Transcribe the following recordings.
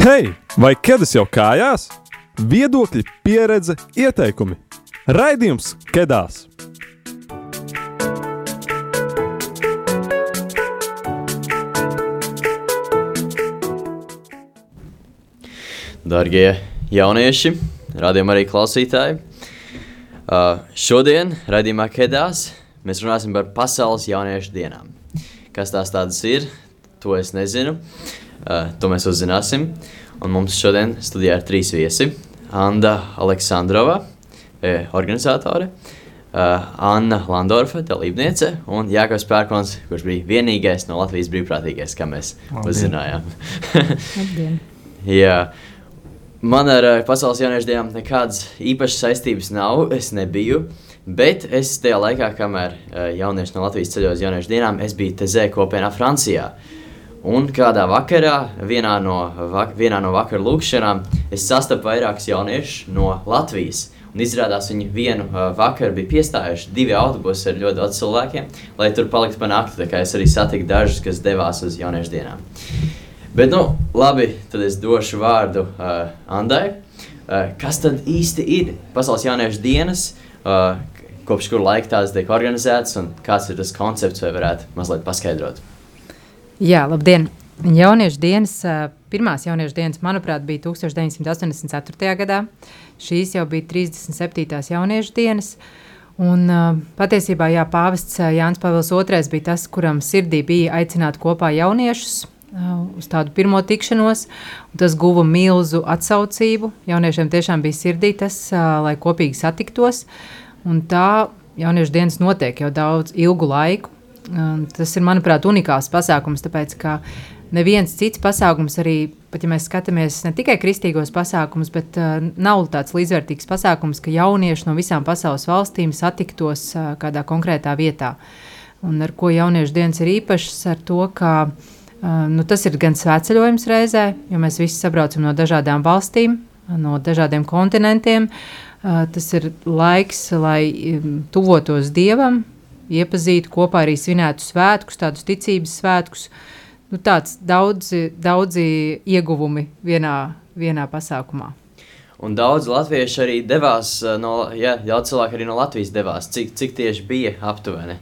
Hei, vai ķēdes jau kājās? Viedokļi, pieredze, ieteikumi. Raidījums Kedās! Darbie jaunieši, radījuma arī klausītāji, uh, šodien raidījumā Kedās mēs runāsim par pasaules jauniešu dienām. Kas tās tādas ir, to es nezinu, uh, to mēs uzzināsim. Un mums šodien studijā ir trīs viesi. Anna Aleksandrova, eh, organizatore, uh, Anna Landorfa, dalībniece, un Jānis Pērkons, kurš bija vienīgais no Latvijas brīvprātīgais, kā mēs Labdien. uzzinājām. Jā. Man ar uh, pasaules jauniešu dienām nekādas īpašas saistības nav. Es nebiju. Bet es tajā laikā, kamēr uh, jaunieši no Latvijas ceļoja uz jauniešu dienām, es biju TZ kopienā Francijā. Un kādā vakarā, vienā no, vak vienā no vakara lūkšanām, es sastapu vairākus jauniešus no Latvijas. Un izrādās, viņi vienu uh, vakaru bija piestājuši divi autobusi ar ļoti daudz cilvēkiem, lai tur paliktu pa nakti. Tā kā es arī satiku dažus, kas devās uz jauniešu dienām. Bet, nu, labi, tad es došu vārdu uh, Andai. Uh, kas tad īsti ir Pasaules jauniešu dienas, uh, kopš kura laika tās tiek organizētas un kāds ir tas koncepts, vai varētu mazliet paskaidrot? Jā, labdien! Jauniešu dienas, pirmās jauniešu dienas, manuprāt, bija 1984. gadā. Šīs jau bija 37. jauniešu dienas. Un, patiesībā jā, pāvests Jānis Pāvils II bija tas, kuram sirdī bija aicināt kopā jauniešus uz tādu pirmo tikšanos. Tas guva milzu atsaucību. Jauniešiem tiešām bija sirdī tas, lai kopīgi satiktos. Un tā jauniešu dienas notiek jau daudz ilgu laiku. Tas ir, manuprāt, unikāls pasākums, tāpēc ka neviens cits pasākums, arī pat ja mēs skatāmies ne tikai kristīgos pasākumus, bet uh, nav tāds līdzvērtīgs pasākums, ka jaunieši no visām pasaules valstīm satiktos uh, kādā konkrētā vietā. Un ar ko jauniešu dienas ir īpašs, ar to, ka uh, nu, tas ir gan svētceļojums reizē, jo mēs visi sabraucam no dažādām valstīm, no dažādiem kontinentiem. Uh, tas ir laiks, lai um, tuvotos Dievam, iepazītu kopā arī svinētu svētkus, tādus ticības svētkus. Nu, tāds daudzi, daudzi ieguvumi vienā, vienā pasākumā. Un daudz latviešu arī devās, uh, no, jā, daudz cilvēku arī no Latvijas devās. Cik, cik tieši bija aptuveni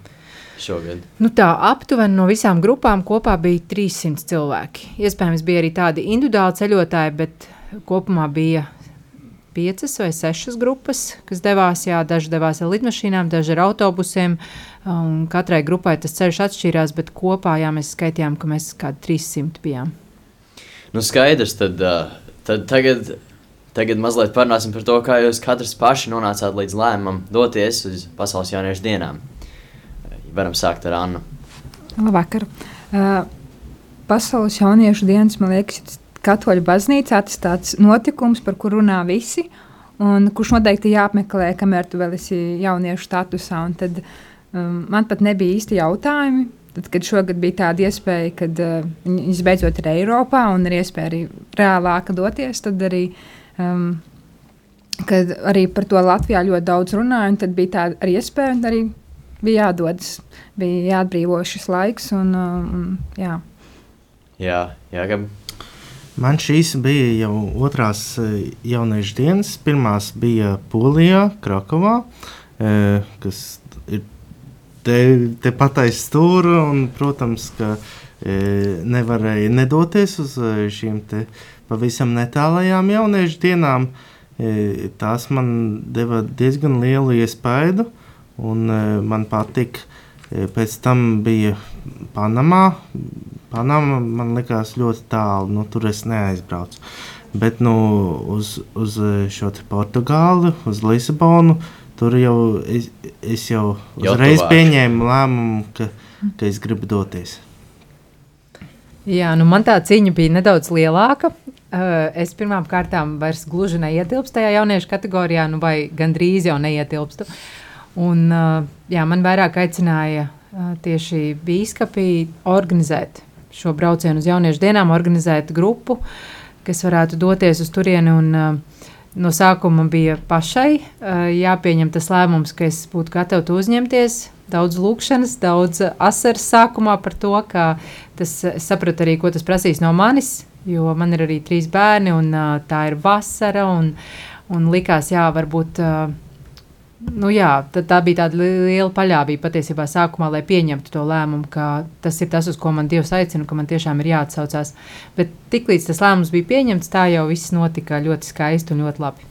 šogad? Nu, tā aptuveni no visām grupām kopā bija 300 cilvēki. Iespējams, bija arī tādi individuāli ceļotāji, bet kopumā bija piecas vai sešas grupas, kas devās. Jā, daži devās ar lidmašīnām, daži ar autobusiem. Un katrai grupai tas ceļš atšķīrās, bet kopā jā, mēs skaitījām, ka mēs kādi 300 bijām. Nu, skaidrs, tad, tad tagad, tagad mazliet parunāsim par to, kā jūs katrs paši nonācāt līdz lēmumam doties uz Pasaules jauniešu dienām. Varam sākt ar Annu. Labvakar. Uh, Pasaules jauniešu dienas, man liekas, ir katoļu baznīcā tas tāds notikums, par kuru runā visi, un kurš noteikti jāapmeklē, kamēr tu vēl esi jauniešu statusā. Un tad um, man pat nebija īsti jautājumi. Tad, kad šogad bija tāda iespēja, kad uh, viņas beidzot ir Eiropā un ir iespēja arī reālāk doties, tad arī, um, kad arī par to Latvijā ļoti daudz runāja, un tad bija tāda arī iespēja, un arī bija jādodas, bija jāatbrīvo šis laiks. Un, um, jā. Jā, jā Gab. Man šīs bija jau otrās eh, jauniešu dienas. Pirmās bija Polijā, Krakovā, eh, kas ir te, te patais stūra. Un, protams, ka eh, nevarēja nedoties uz šīm pavisam netālajām jauniešu dienām. Tās man deva diezgan lielu iespaidu, un man patika. Pēc tam bija Panamā, Panama man likās ļoti tālu, nu, tur es neaizbraucu. Bet nu, uz, uz šo Portugāli, uz Lisabonu, tur jau es, es jau uzreiz tuvāk. pieņēmu lēmumu, ka, ka es gribu doties. Jā, nu man tā cīņa bija nedaudz lielāka. Uh, es pirmām kārtām vairs gluži neietilpstu tajā jauniešu kategorijā, nu vai gandrīz jau neietilpstu. Un, uh, jā, man vairāk aicināja tieši bīskapi organizēt šo braucienu uz jauniešu dienām, organizēt grupu, kas varētu doties uz turieni. Un, uh, no sākuma bija pašai uh, jāpieņem tas lēmums, ka es būtu gatava to uzņemties. Daudz lūkšanas, daudz asaras sākumā par to, ka tas, es sapratu arī, ko tas prasīs no manis. jo man ir arī trīs bērni, un uh, tā ir vasara. Un, un likās, jā, varbūt. Uh, Nu jā, tā bija tāda liela paļāvība patiesībā sākumā, lai pieņemtu to lēmumu, ka tas ir tas, uz ko man Dievs aicina, ka man tiešām ir jāatsaucās. Bet tiklīdz tas lēmums bija pieņemts, tā jau viss notika ļoti skaisti un ļoti labi.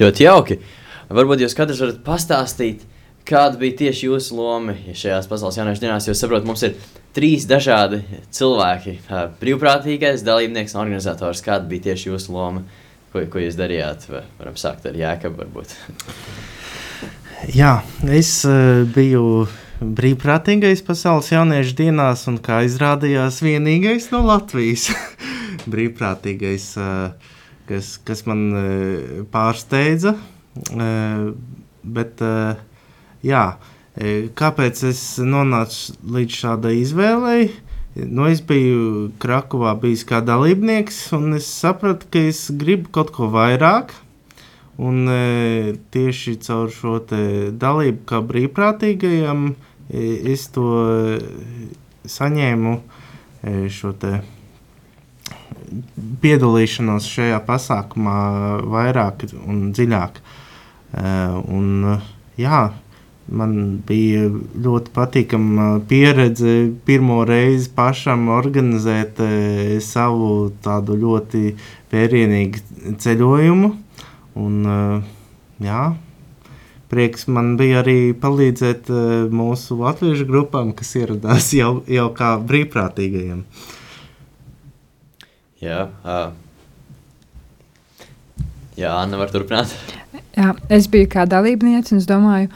Ļoti jauki. Varbūt jūs katrs varat pastāstīt, kāda bija tieši jūsu loma šajās pasaules jauniešu dienās. Jo saprotu, mums ir trīs dažādi cilvēki. Brīvprātīgais, dalībnieks un organizators. Kāda bija tieši jūsu loma? Ko, ko jūs darījāt? Varam sākt ar Jēkabu varbūt. Jā, es uh, biju brīvprātīgais pasaules jauniešu dienās, un kā izrādījās, vienīgais no Latvijas brīvprātīgais, uh, kas, kas man uh, pārsteidza. Bet, jā, kāpēc es nonācu līdz šādai izvēlei? Nu, es biju Krakovā, bijis kā dalībnieks, un es sapratu, ka es gribu kaut ko vairāk. Un e, tieši caur šo dalību, kā brīvprātīgajam, e, es to e, saņēmu šo piedalīšanos šajā pasākumā vairāk un dziļāk. Un, jā, man bija ļoti patīkama pieredze pirmo reizi pašam organizēt savu tādu ļoti vērienīgu ceļojumu. Un, eh, jā, prieks man bija arī palīdzēt eh, mūsu latviešu grupām, kas ieradās jau, jau kā brīvprātīgajiem. Jā, uh, jā Anna var turpināt. Jā, es biju kā dalībniece, un es domāju,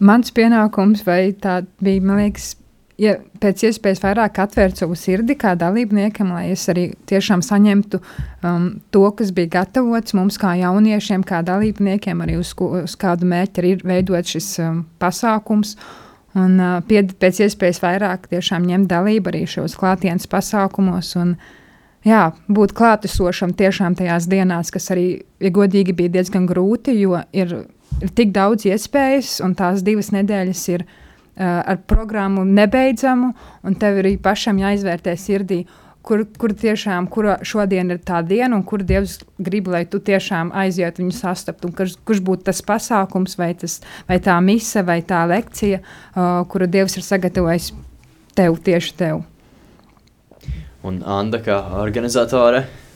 mans pienākums vai tā bija, man liekas, ja pēc iespējas vairāk atvērt savu sirdi kā dalībniekam, lai es arī tiešām saņemtu um, to, kas bija gatavots mums kā jauniešiem, kā dalībniekiem, arī uz, uz kādu mērķi ir veidot šis um, pasākums. Un uh, pie, pēc iespējas vairāk tiešām ņemt dalību arī šajos klātienes pasākumos. Un, jā, būt klātesošam tiešām tajās dienās, kas arī, ja godīgi, bija diezgan grūti, jo ir, ir tik daudz iespējas, un tās divas nedēļas ir ielikās ar programmu nebeidzamu, un tev arī pašam jāizvērtē sirdī, kur, kur tiešām kur šodien ir tā diena, un kur Dievs grib, lai tu tiešām aizietu viņu sastapt, un kurš, kurš būtu tas pasākums, vai, tas, vai tā mise, vai tā lekcija, uh, kuru Dievs ir sagatavojis tev tieši tev. Un Anna kā organizatore? Uh,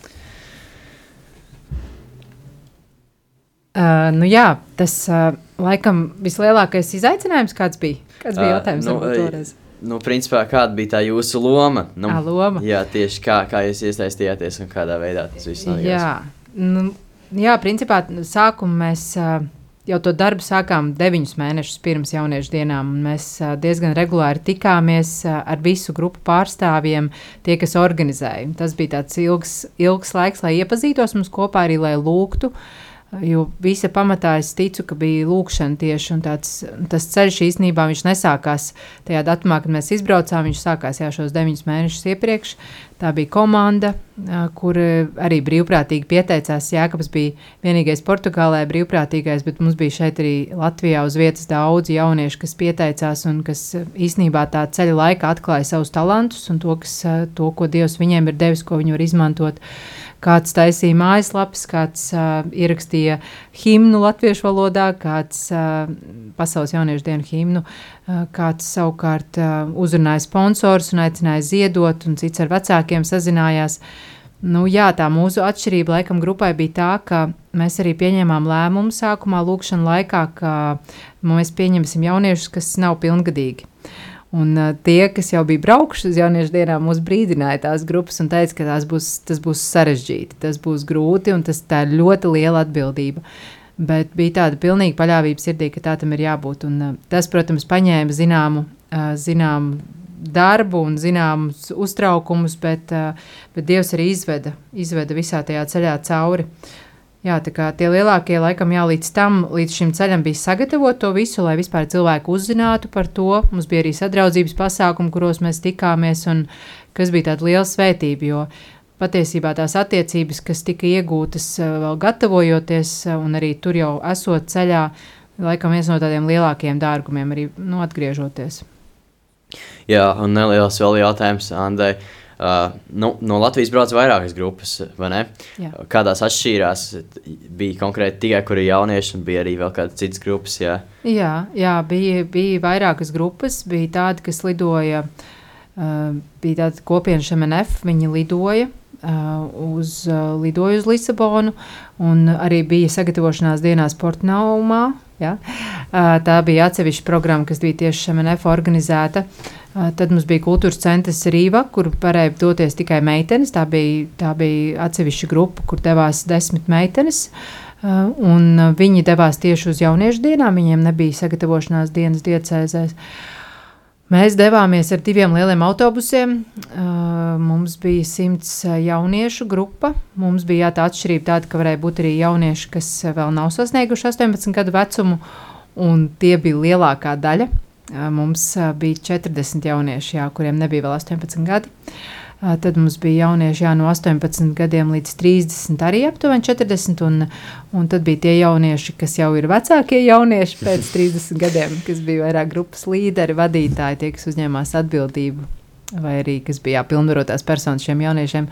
nu jā, tas uh, laikam vislielākais izaicinājums kāds bija. Kāds bija jautājums? Uh, nu, toreiz? Nu, principā, kāda bija tā jūsu loma? Nu, à, loma? Jā, tieši kā, kā jūs iesaistījāties un kādā veidā tas viss notiek. Jā, nu, jā, principā sākumā mēs. Uh, jau to darbu sākām deviņus mēnešus pirms jauniešu dienām. Mēs diezgan regulāri tikāmies ar visu grupu pārstāvjiem, tie, kas organizēja. Tas bija tāds ilgs, ilgs laiks, lai iepazītos mums kopā, arī lai lūgtu. Uh, Jo visa pamatā es ticu, ka bija lūkšana tieši tāds, tas ceļš īstenībā nesākās tajā datumā, kad mēs izbraucām. Viņš sākās jau šos deviņus mēnešus iepriekš. Tā bija komanda, kur arī brīvprātīgi pieteicās. Jēkabs bija vienīgais Portugālē brīvprātīgais, bet mums bija šeit arī Latvijā uz vietas daudzi jaunieši, kas pieteicās un kas īstenībā tā ceļa laikā atklāja savus talantus un to, kas, to ko Dievs viņiem ir devis, ko viņi var izmantot. Uh, Kāds taisīja mājaslapas, kāds uh, ierakstīja himnu latviešu valodā, kāds uh, pasaules jauniešu dienu himnu, uh, kāds savukārt uh, uzrunāja sponsors un aicināja ziedot, un cits ar vecākiem sazinājās. Nu, jā, tā mūsu atšķirība laikam grupai bija tā, ka mēs arī pieņēmām lēmumu sākumā lūkšana laikā, ka mēs pieņemsim jauniešus, kas nav pilngadīgi. Un uh, tie, kas jau bija braukuši uz jauniešu dienām, mūs brīdināja tās grupas un teica, ka būs, tas būs sarežģīti, tas būs grūti un tas ir ļoti liela atbildība. Bet bija tāda pilnīga paļāvība sirdī, ka tā tam ir jābūt. Un, uh, tas, protams, paņēma zināmu, uh, zināmu darbu un zināmus uztraukumus, bet, uh, bet Dievs arī izveda, izveda visā tajā ceļā cauri. Uh, Jā, tā kā tie lielākie laikam jā, līdz tam, līdz šim ceļam bija sagatavot to visu, lai vispār cilvēku uzzinātu par to. Mums bija arī sadraudzības pasākumi, kuros mēs tikāmies, un kas bija tāda liela svētība, jo patiesībā tās attiecības, kas tika iegūtas vēl gatavojoties, un arī tur jau esot ceļā, laikam viens no tādiem lielākajiem dārgumiem arī nu, atgriežoties. Jā, un neliels vēl jautājums Andai. Uh, nu, no Latvijas brauc vairākas grupas, vai ne? Jā. Kādās atšķīrās bija konkrēti tikai, kur ir jaunieši, un bija arī vēl kādas citas grupas. Jā, Jā, jā bija, bija vairākas grupas. Bija tādi, kas lidoja, uh, bija tāda kopiena MNF, viņi lidoja. Uh, uz, uh, lidoja uz Lisabonu, un arī bija sagatavošanās dienā Sportnaumā. Ja? Uh, tā bija atsevišķa programma, kas bija tieši MNF organizēta. Uh, tad mums bija kultūras centrs Rīva, kur varēja doties tikai meitenes. Tā bija, tā bija atsevišķa grupa, kur devās desmit meitenes. Uh, un viņi devās tieši uz jauniešu dienām, viņiem nebija sagatavošanās dienas diecēzēs. Mēs devāmies ar diviem lieliem autobusiem. Uh, mums bija simts jauniešu grupa. Mums bija tā atšķirība tāda, ka varēja būt arī jaunieši, kas vēl nav sasnieguši 18 gadu vecumu, un tie bija lielākā daļa. Uh, Mums uh, bija 40 jaunieši, jā, kuriem nebija vēl 18 gadi. Uh, Tad mums bija jaunieši jā, no 18 gadiem līdz 30, arī aptuveni 40. Un, un tad bija tie jaunieši, kas jau ir vecākie jaunieši pēc 30 gadiem, kas bija vairāk grupas līderi, vadītāji, tie, kas uzņēmās atbildību, vai arī kas bija jā, pilnvarotās personas šiem jauniešiem.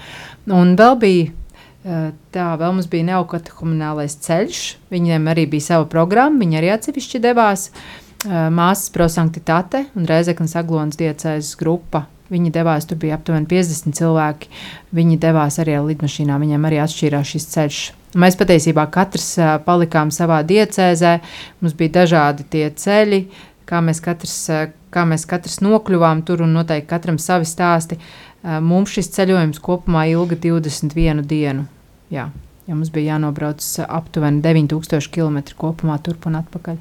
Un vēl bija tā, vēl mums bija neokatekuminālais ceļš. Viņiem arī bija sava programma, viņi arī atsevišķi devās. Uh, Māsas prosanktitāte un Reizeknas Aglonas diecēzes grupa Viņi devās, tur bija aptuveni 50 cilvēki. Viņi devās arī ar lidmašīnām, viņiem arī atšķīrās šis ceļš. Mēs patiesībā katrs ā, palikām savā diecēzē, mums bija dažādi tie ceļi, kā mēs katrs, ā, kā mēs katrs nokļuvām tur un noteikti katram savi stāsti. Mums šis ceļojums kopumā ilga 21 dienu. Jā, ja mums bija jānobrauc aptuveni 9000 km kopumā turp un atpakaļ.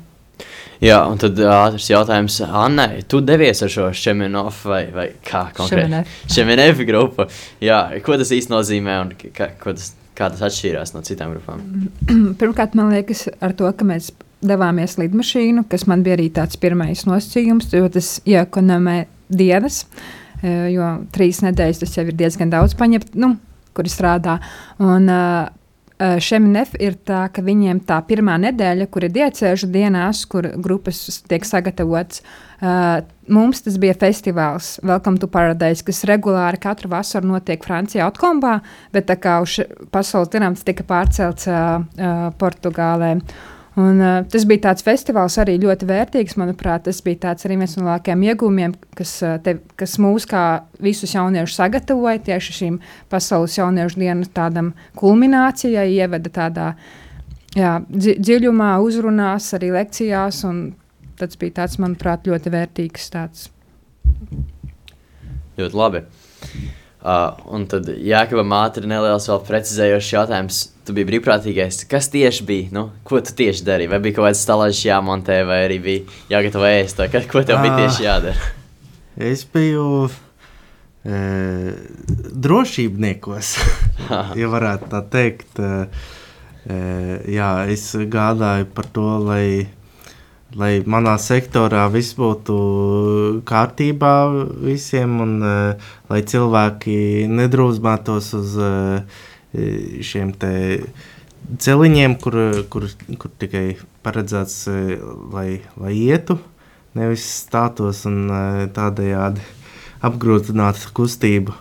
Jā un tad ā, ātrs jautājums, Anna, tu devies ar šo Šeminov vai, vai kā konkrēti? Šemenef. Šeminov grupu. Jā, ko tas īsti nozīmē un kā, tas, kā tas atšķīrās no citām grupām? Pirmkārt, man liekas, ar to, ka mēs devāmies lidmašīnu, kas man bija arī tāds pirmais nosacījums, jo tas iekonomē dienas, eh, jo trīs nedēļas tas jau ir diezgan daudz paņemt, nu, kuri strādā. Un, uh, Šiem nef ir tā, ka viņiem tā pirmā nedēļa, kur ir diecēžu dienās, kur grupas tiek sagatavotas, uh, mums tas bija festivāls Welcome to Paradise, kas regulāri katru vasaru notiek Francijā, Otkombā, bet tā kā uz pasaules dienām tas tika pārcelts uh, uh, Portugālē. Un, uh, tas bija tāds festivāls arī ļoti vērtīgs. Manuprāt, tas bija arī viens no lielākajiem iegūmiem, kas, te, kas mūs kā visus jauniešus sagatavoja tieši šīm pasaules jauniešu dienas tādam kulminācijai, ieveda tādā jā, dzi dziļumā, uzrunās, arī lekcijās. Tas bija tāds, manuprāt, ļoti vērtīgs tāds Ļoti labi. Uh, un tad Jākabam ātri neliels vēl precizējošs jautājums. Tu biji brīvprātīgais. Kas tieši bija? Nu, ko tu tieši darīji? Vai bija kaut kāds stalāžs jāmontē, vai arī bija jāgatavo ēst? Ko tev bija Ā. tieši jādara? Es biju e, drošībniekos, ja varētu tā teikt. E, jā, es gādāju par to, lai, lai manā sektorā viss būtu kārtībā visiem, un e, lai cilvēki nedrūzmētos uz e, šiem te celiņiem, kur, kur, kur tikai paredzēts, e, lai, lai ietu nevis stātos un eh, tādējādi apgrūtinātu kustību.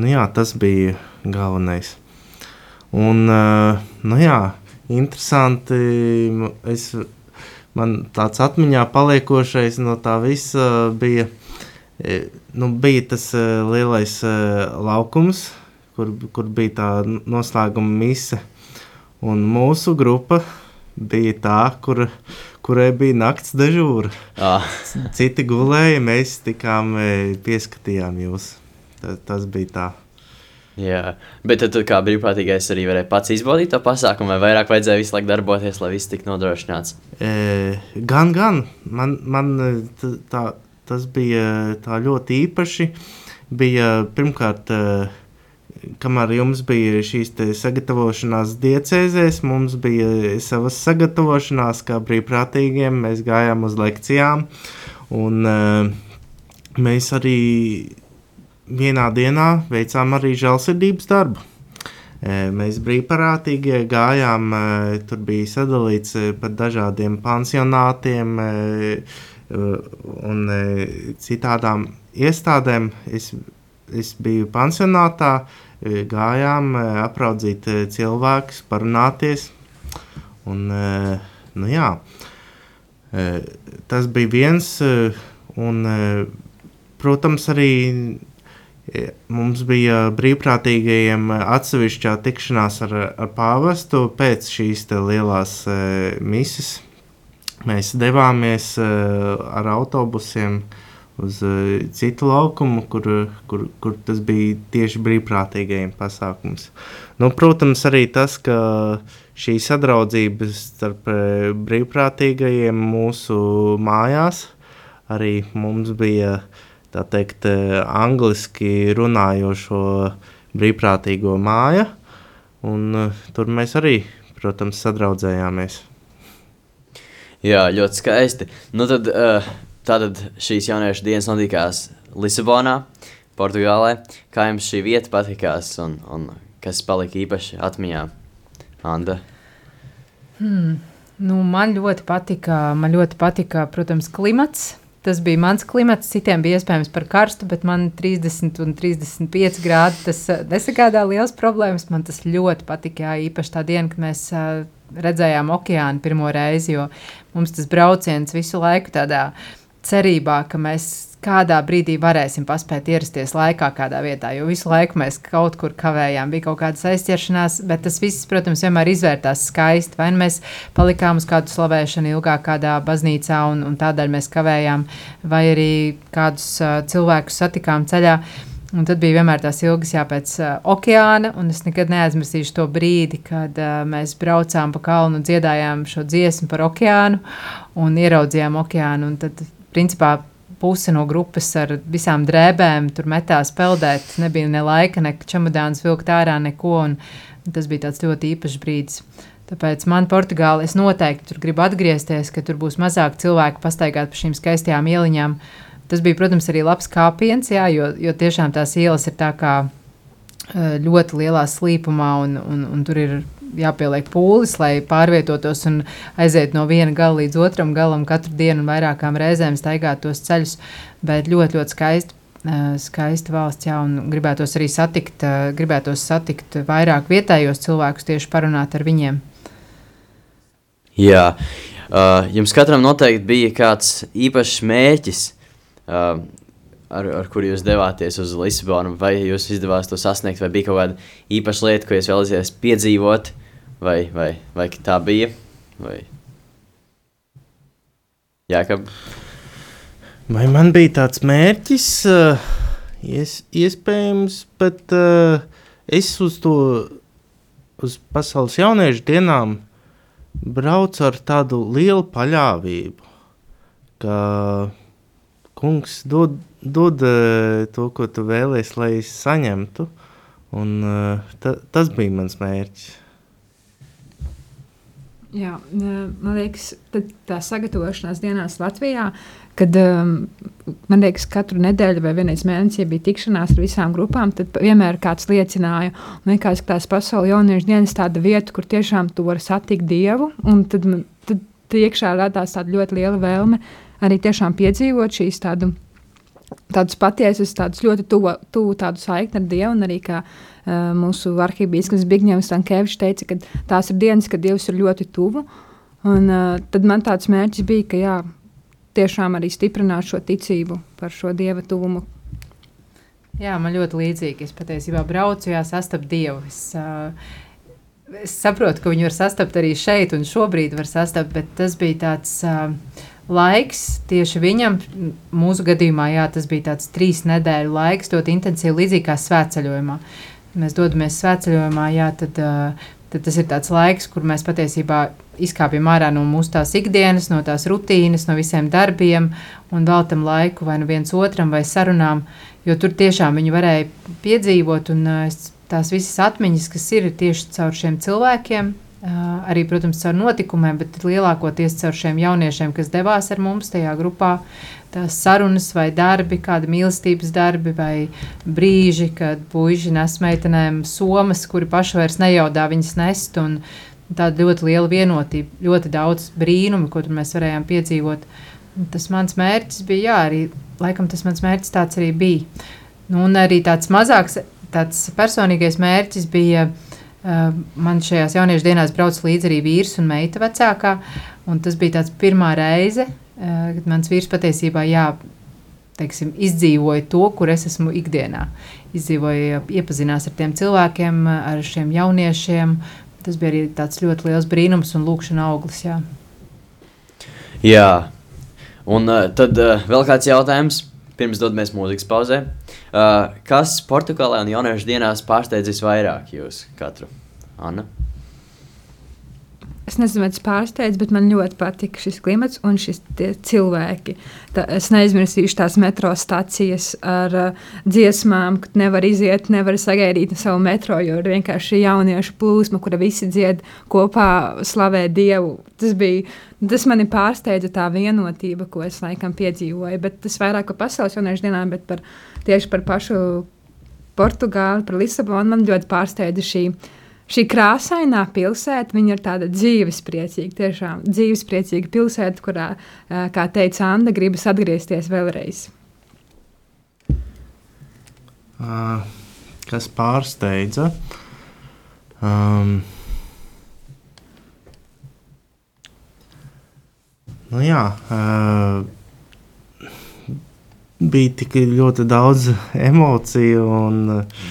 Nu, jā, tas bija galvenais. Un, eh, nu, jā, interesanti. Es, man tāds atmiņā paliekošais no tā visa bija, eh, nu, bija tas eh, lielais eh, laukums, kur, kur bija tā noslēguma mise. Un mūsu grupa bija tā, kur, kurai bija nakts dežūra. Ah, Citi gulēja, mēs tikām e, pieskatījām jūs. Tas, tas bija tā. Jā, bet tad kā brīvprātīgais arī varēji pats izbaudīt to pasākumu, vai vairāk vajadzēja visu laiku darboties, lai viss tiktu nodrošināts? E, gan, gan. Man, man e, tā, tas bija tā ļoti īpaši. Bija pirmkārt, e, kamēr jums bija šīs sagatavošanās diecēzēs, mums bija savas sagatavošanās kā brīvprātīgiem. Mēs gājām uz lekcijām. Un, e, mēs arī vienā dienā veicām arī žēlsirdības darbu. E, Mēs brīvprātīgie gājām, e, tur bija sadalīts e, pa dažādiem pansionātiem un citādām iestādēm. Es es biju pansionātā, gājām apraudzīt cilvēkus, parunāties. Un, nu jā, tas bija viens, un, protams, arī Mums bija brīvprātīgajiem atsevišķā tikšanās ar, ar pāvestu pēc šīs lielās e, mises. Mēs devāmies e, ar autobusiem uz e, citu laukumu, kur, kur, kur tas bija tieši brīvprātīgajiem pasākums. Nu, protams, arī tas, ka šī sadraudzība starp e, brīvprātīgajiem mūsu mājās arī mums bija uh, tā teikt, eh, angliski runājošo brīvprātīgo māju. Un, uh, tur mēs arī, protams, sadraudzējāmies. Jā, ļoti skaisti. Nu tad, uh, tātad šīs jauniešu dienas notikās Lisabonā, Portugālē. Kā jums šī vieta patikās un, un kas palika īpaši atmiņā? Anda? Hmm. Nu, man ļoti patika, man ļoti patika, protams, klimats. Tas bija mans klimats, citiem bija iespējams par karstu, bet man 30 un 35 grādi tas uh, nesagādā liels problēmas. Man tas ļoti patika, jā, īpaši tā diena, kad mēs uh, redzējām okeānu pirmo reizi, jo mums tas brauciens visu laiku tādā cerībā, ka mēs kādā brīdī varēsim paspēt ierasties laikā kādā vietā, jo visu laiku mēs kaut kur kavējām, bija kaut kādas aizķeršanās, bet tas viss, protams, vienmēr izvērtās skaisti. Vai nu mēs palikām uz kādu slavēšanu ilgāk kādā baznīcā un, un tādēļ mēs kavējām, vai arī kādus uh, cilvēkus satikām ceļā. Un tad bija vienmēr tās ilgas jāpēc uh, okeāna, un es nekad neaizmirsīšu to brīdi, kad uh, mēs braucām pa kalnu, dziedājām šo dziesmu par okeānu un ieraudzījām okeānu. Un tad, principā, puse no grupas ar visām drēbēm, tur metās peldēt. Nebija ne laika, ne čemodāns vilkt ārā, neko. Tas bija tāds ļoti īpašs brīdis. Tāpēc man Portugāla, es noteikti tur gribu atgriezties, ka tur būs mazāk cilvēku pastaigāt pa šīm skaistajām ieliņām. Tas bija, protams, arī labs kāpiens, jā, jo, jo tiešām tās ielas ir tā kā eh, ļoti lielā slīpumā, un, un, un tur ir jāpieliek pūlis, lai pārvietotos un aiziet no viena gala līdz otram galam katru dienu un vairākām reizēm staigāt tos ceļus. Bet ļoti, ļoti skaisti. Skaista valsts, jā, un gribētos arī satikt, gribētos satikt vairāk vietējos cilvēkus, tieši parunāt ar viņiem. Jā, uh, jums katram noteikti bija kāds īpašs mērķis, uh, ar, ar kuru jūs devāties uz Lisabonu. Vai jūs izdevās to sasniegt, vai bija kaut kāda īpaša lieta, ko jūs vēlaties piedzīvot? Vai, vai, vai tā bija? Vai... Jā, ka... Vai man bija tāds mērķis? Uh, ies, iespējams, bet uh, es uz to, uz pasaules jauniešu dienām braucu ar tādu lielu paļāvību, ka kungs dod, dod uh, to, ko tu vēlēsies, lai es saņemtu. Un, uh, ta, tas bija mans mērķis. Jā, man liekas, tā sagatavošanās dienās Latvijā, kad um, man liekas, katru nedēļu vai vienreiz mēnesī bija tikšanās ar visām grupām, tad vienmēr kāds liecināja, un liekas, ka tās pasaules jauniešu dienas tāda vieta, kur tiešām tu vari satikt Dievu, un tad, tad, iekšā radās tāda ļoti liela vēlme arī tiešām piedzīvot šīs tādu, tādus patiesus, tādus ļoti tuvu, tuvu tādu saikni ar Dievu, un arī kā uh, mūsu arhibīskais Bigņevs Tankēvičs teica, ka tās ir dienas, kad Dievs ir ļoti tuvu. Un, uh, tad man tāds mērķis bija, ka jā, tiešām arī stiprināt šo ticību par šo Dieva tuvumu. Jā, man ļoti līdzīgi. Es patiesībā braucu, jā, sastapu Dievu. Es, uh, es saprotu, ka viņu var sastapt arī šeit, un šobrīd var sastapt, bet tas bija tāds uh, laiks tieši viņam. Mūsu gadījumā, jā, tas bija tāds trīs nedēļu laiks, ļoti intensīvi, līdzīgi kā svētceļojumā. Mēs dodamies svētceļojumā, jā, tad, tad tas ir tāds laiks, kur mēs patiesībā izkāpjam ārā no mūsu tās ikdienas, no tās rutīnas, no visiem darbiem un veltam laiku vai nu viens otram vai sarunām, jo tur tiešām viņi varēja piedzīvot un tās visas atmiņas, kas ir tieši caur šiem cilvēkiem, arī, protams, caur notikumiem, bet lielākoties caur šiem jauniešiem, kas devās ar mums tajā grupā, tās sarunas vai darbi, kādi mīlestības darbi vai brīži, kad puiši nes meitenēm somas, kuri paši vairs nejaudā viņas nest. Tāda ļoti liela vienotība, ļoti daudz brīnumu, ko mēs varējām piedzīvot. Tas mans mērķis bija, jā, arī laikam tas mans mērķis tāds arī bija. Nu, un arī tāds mazāks, tāds personīgais mērķis bija. Uh, man šajās jauniešu dienās brauc līdzi arī vīrs un meita vecākā. Un tas bija tāds pirmā reize, uh, kad mans vīrs patiesībā jā, teiksim, izdzīvoja to, kur es esmu ikdienā. Izdzīvoja, iepazinās ar tiem cilvēkiem, ar šiem jauniešiem. Tas bija arī tāds ļoti liels brīnums un lūkšana auglis. Jā, jā. un uh, tad uh, vēl kāds jautājums pirms dodamies mūzikas pauzē. Uh, kas Portugālē un jauniešu dienās pārsteidzis vairāk jūs katru? Anna? Es nezinu, vai tas pārsteidz, bet man ļoti patika šis klimats un šis cilvēki. Tā, es neaizmirsīšu tās metro stācijas ar uh, dziesmām, kad nevar iziet, nevar sagaidīt savu metro, jo ir vienkārši jauniešu plūsma, kura visi dzied kopā, slavē Dievu. Tas bija, tas mani pārsteidza tā vienotība, ko es laikam piedzīvoju, bet tas vairāk par pasaules jauniešu dienām, bet par, tieši par pašu Portugāli, par Lisabonu man ļoti pārsteidza šī šī krāsainā pilsēta, viņa ir tāda dzīvespriecīga, tiešām dzīvespriecīga pilsēta, kurā, kā teica Anna, gribas atgriezties vēlreiz. Uh, kas pārsteidza? Um, nu jā, uh, bija tik ļoti daudz emociju, un uh,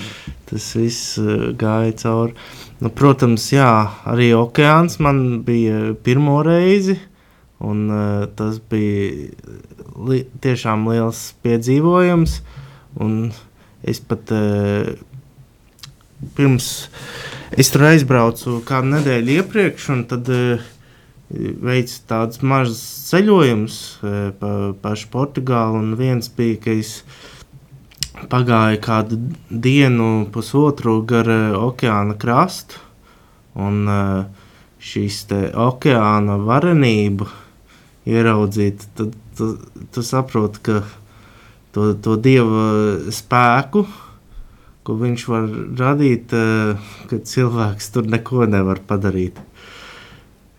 tas viss uh, gāja cauri. Nu, protams, jā, arī okeāns man bija pirmo reizi. Un, uh, tas bija li tiešām liels piedzīvojums. Es pat uh, pirms es tur aizbraucu kādu nedēļu iepriekš, un tad uh, veicu tādus mazus ceļojumus uh, pa pašu Portugālu. Un viens bija, ka es pagāja kādu dienu, pusotru gar uh, okeāna krastu. Un uh, šīs okeāna varenību ieraudzīt, tad tu, tu saproti, ka to, to dieva spēku, ko viņš var radīt, uh, kad cilvēks tur neko nevar padarīt.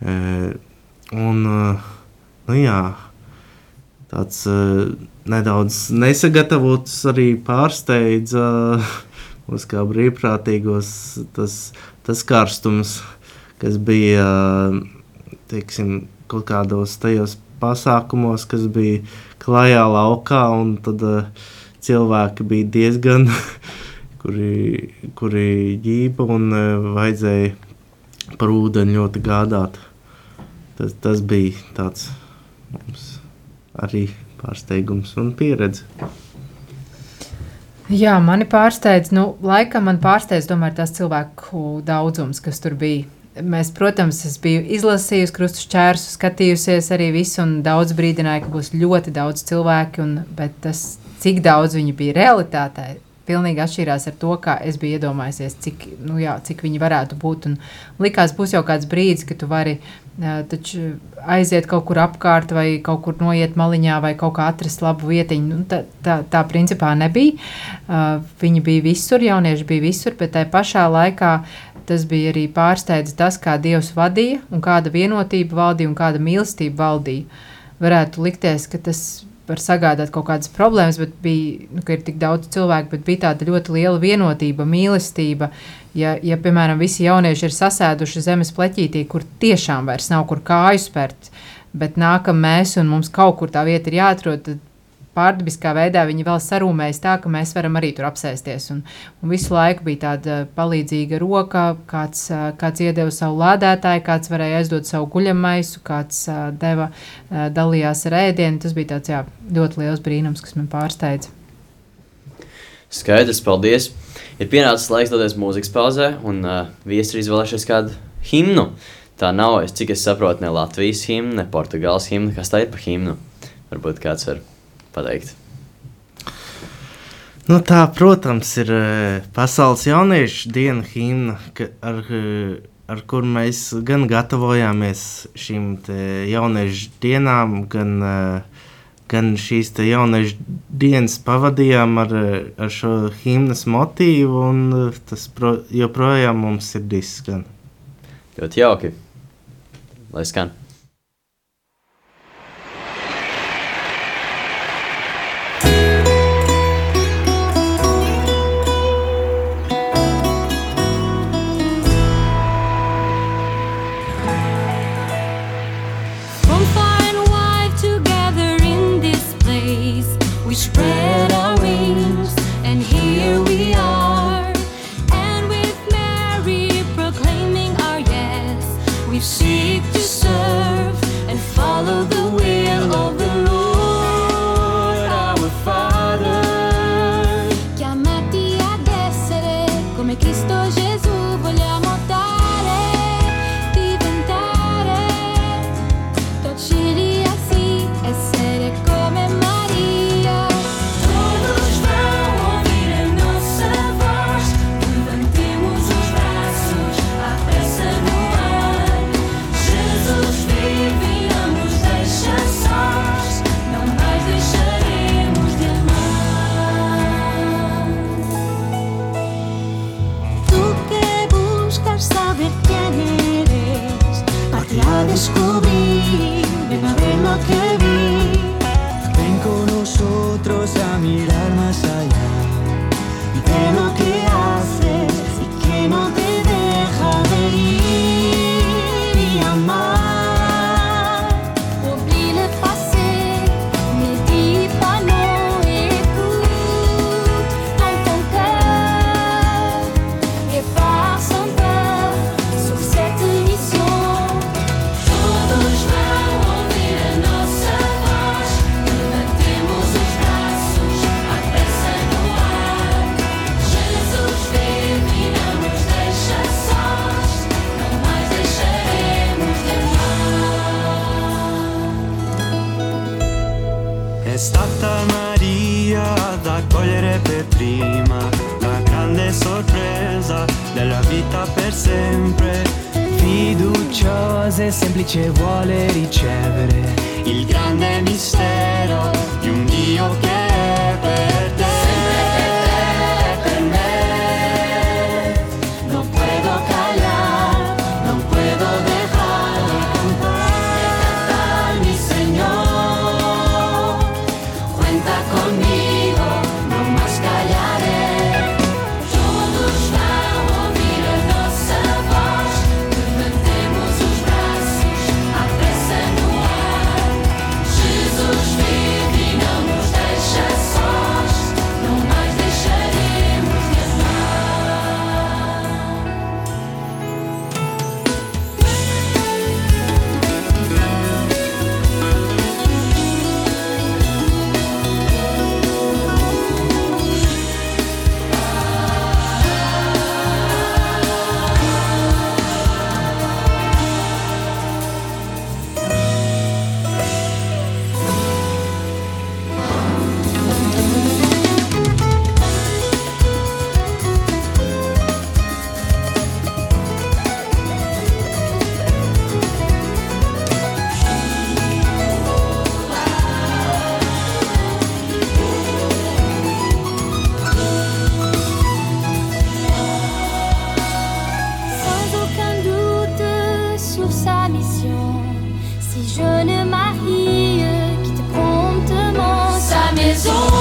Un, nu jā, tāds nedaudz nesagatavots arī pārsteidza mūs kā brīvprātīgos. Tas, tas karstums, kas bija teiksim, kaut kādos tajos pasākumos, kas bija klajā laukā, un tad uh, cilvēki bija diezgan, kuri, kuri ģība un uh, vajadzēja par ūdeni ļoti gādāt. Tas, tas bija tāds mums arī pārsteigums un pieredze. Jā, mani pārsteidz, nu, laikam man pārsteidz tomēr tas cilvēku daudzums, kas tur bija. Mēs, protams, es biju izlasījusi krustu šķērsu, skatījusies arī visu, un daudz brīdināju, ka būs ļoti daudz cilvēku, un, bet tas, cik daudz viņi bija realitātē, pilnīgi atšķīrās ar to, kā es biju iedomājies, cik, nu, jā, cik viņi varētu būt. Un likās, būs jau kāds brīdis, kad tu vari taču aiziet kaut kur apkārt, vai kaut kur noiet maliņā, vai kaut kā atrast labu vietiņu. Nu, tā, tā, tā principā nebija. Uh, viņi bija visur, jaunieši bija visur, bet tajā pašā laikā tas bija arī pārsteidz tas, kā Dievs vadīja un kāda vienotība valdīja un kāda mīlestība valdīja. Varētu likties, ka tas var sagādāt kaut kādas problēmas, bet bija, nu, ir tik daudz cilvēku, bet bija tāda ļoti liela vienotība, mīlestība. Ja, ja piemēram, visi jaunieši ir sasēduši zemes pleķītī, kur tiešām vairs nav kur kāju spērt, bet nākam mēs un mums kaut kur tā vieta ir jāatrod, tad pārdabiskā veidā viņi vēl sarūmējas tā, ka mēs varam arī tur apsēsties. Un, un visu laiku bija tāda palīdzīga roka, kāds, kāds iedeva savu lādētāju, kāds varēja aizdot savu guļamaisu, kāds deva, dalījās ar ēdienu. Tas bija tāds jā, ļoti liels brīnums, kas man pārsteidza. Skaidrs, paldies! Ir pienācis laiks doties mūzikas pauzē, un uh, viesi ir izvēlējušies kādu himnu. Tā nav, es, cik es saprotu, ne Latvijas himna, ne Portugāles himna. Kas tā ir pa himnu? Varbūt kāds var pateikt? Nu, tā, protams, ir uh, Pasaules jauniešu diena himna, ar, uh, ar kur mēs gan gatavojāmies šīm jauniešu dienām, gan, uh, gan šīs jauniešu dienas pavadījām ar, ar šo himnas motīvu, un tas pro, joprojām mums ir disks. Ļoti jauki. Lai skan! amata per sempre. Fiduciosa e semplice vuole ricevere il grande mistero di un Dio che sa mission. Si je ne marie, quitte promptement sa maison.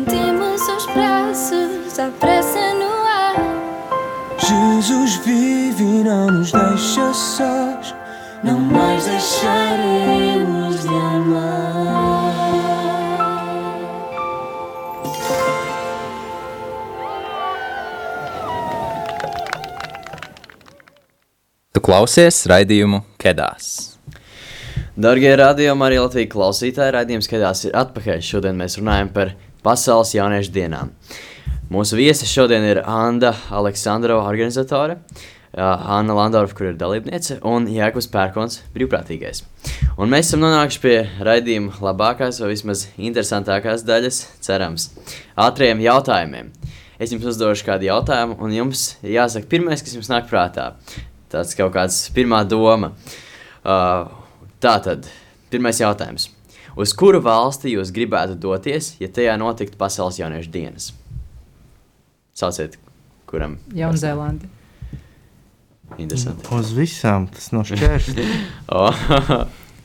Invertimos os braços, a pressa no ar. Jesus vive e não nos deixa sós. Não mais deixaremos de amar. Tu klausies raidījumu Kedās. Darbie radījumi, arī Latvijas klausītāji, raidījums skatās ir atpakaļ. Šodien mēs runājam par pasaules jauniešu dienām. Mūsu viesi šodien ir Anna Aleksandrova, organizatore, Anna Landorfa, kur ir dalībniece, un Jēkabs Pērkons, brīvprātīgais. Un mēs esam nonākuši pie raidījuma labākās, vai vismaz interesantākās daļas, cerams, ātriem jautājumiem. Es jums uzdošu kādu jautājumu, un jums jāsaka pirmais, kas jums nāk prātā. Tas kaut kāds pirmā doma. Uh, tā tad, pirmais jautājums. Uz kuru valsti jūs gribētu doties, ja tajā notiktu pasaules jauniešu dienas? Sauciet, kuram? Jaunzēlandi. Interesanti. Uz visām tas nav šķērslis. Oh,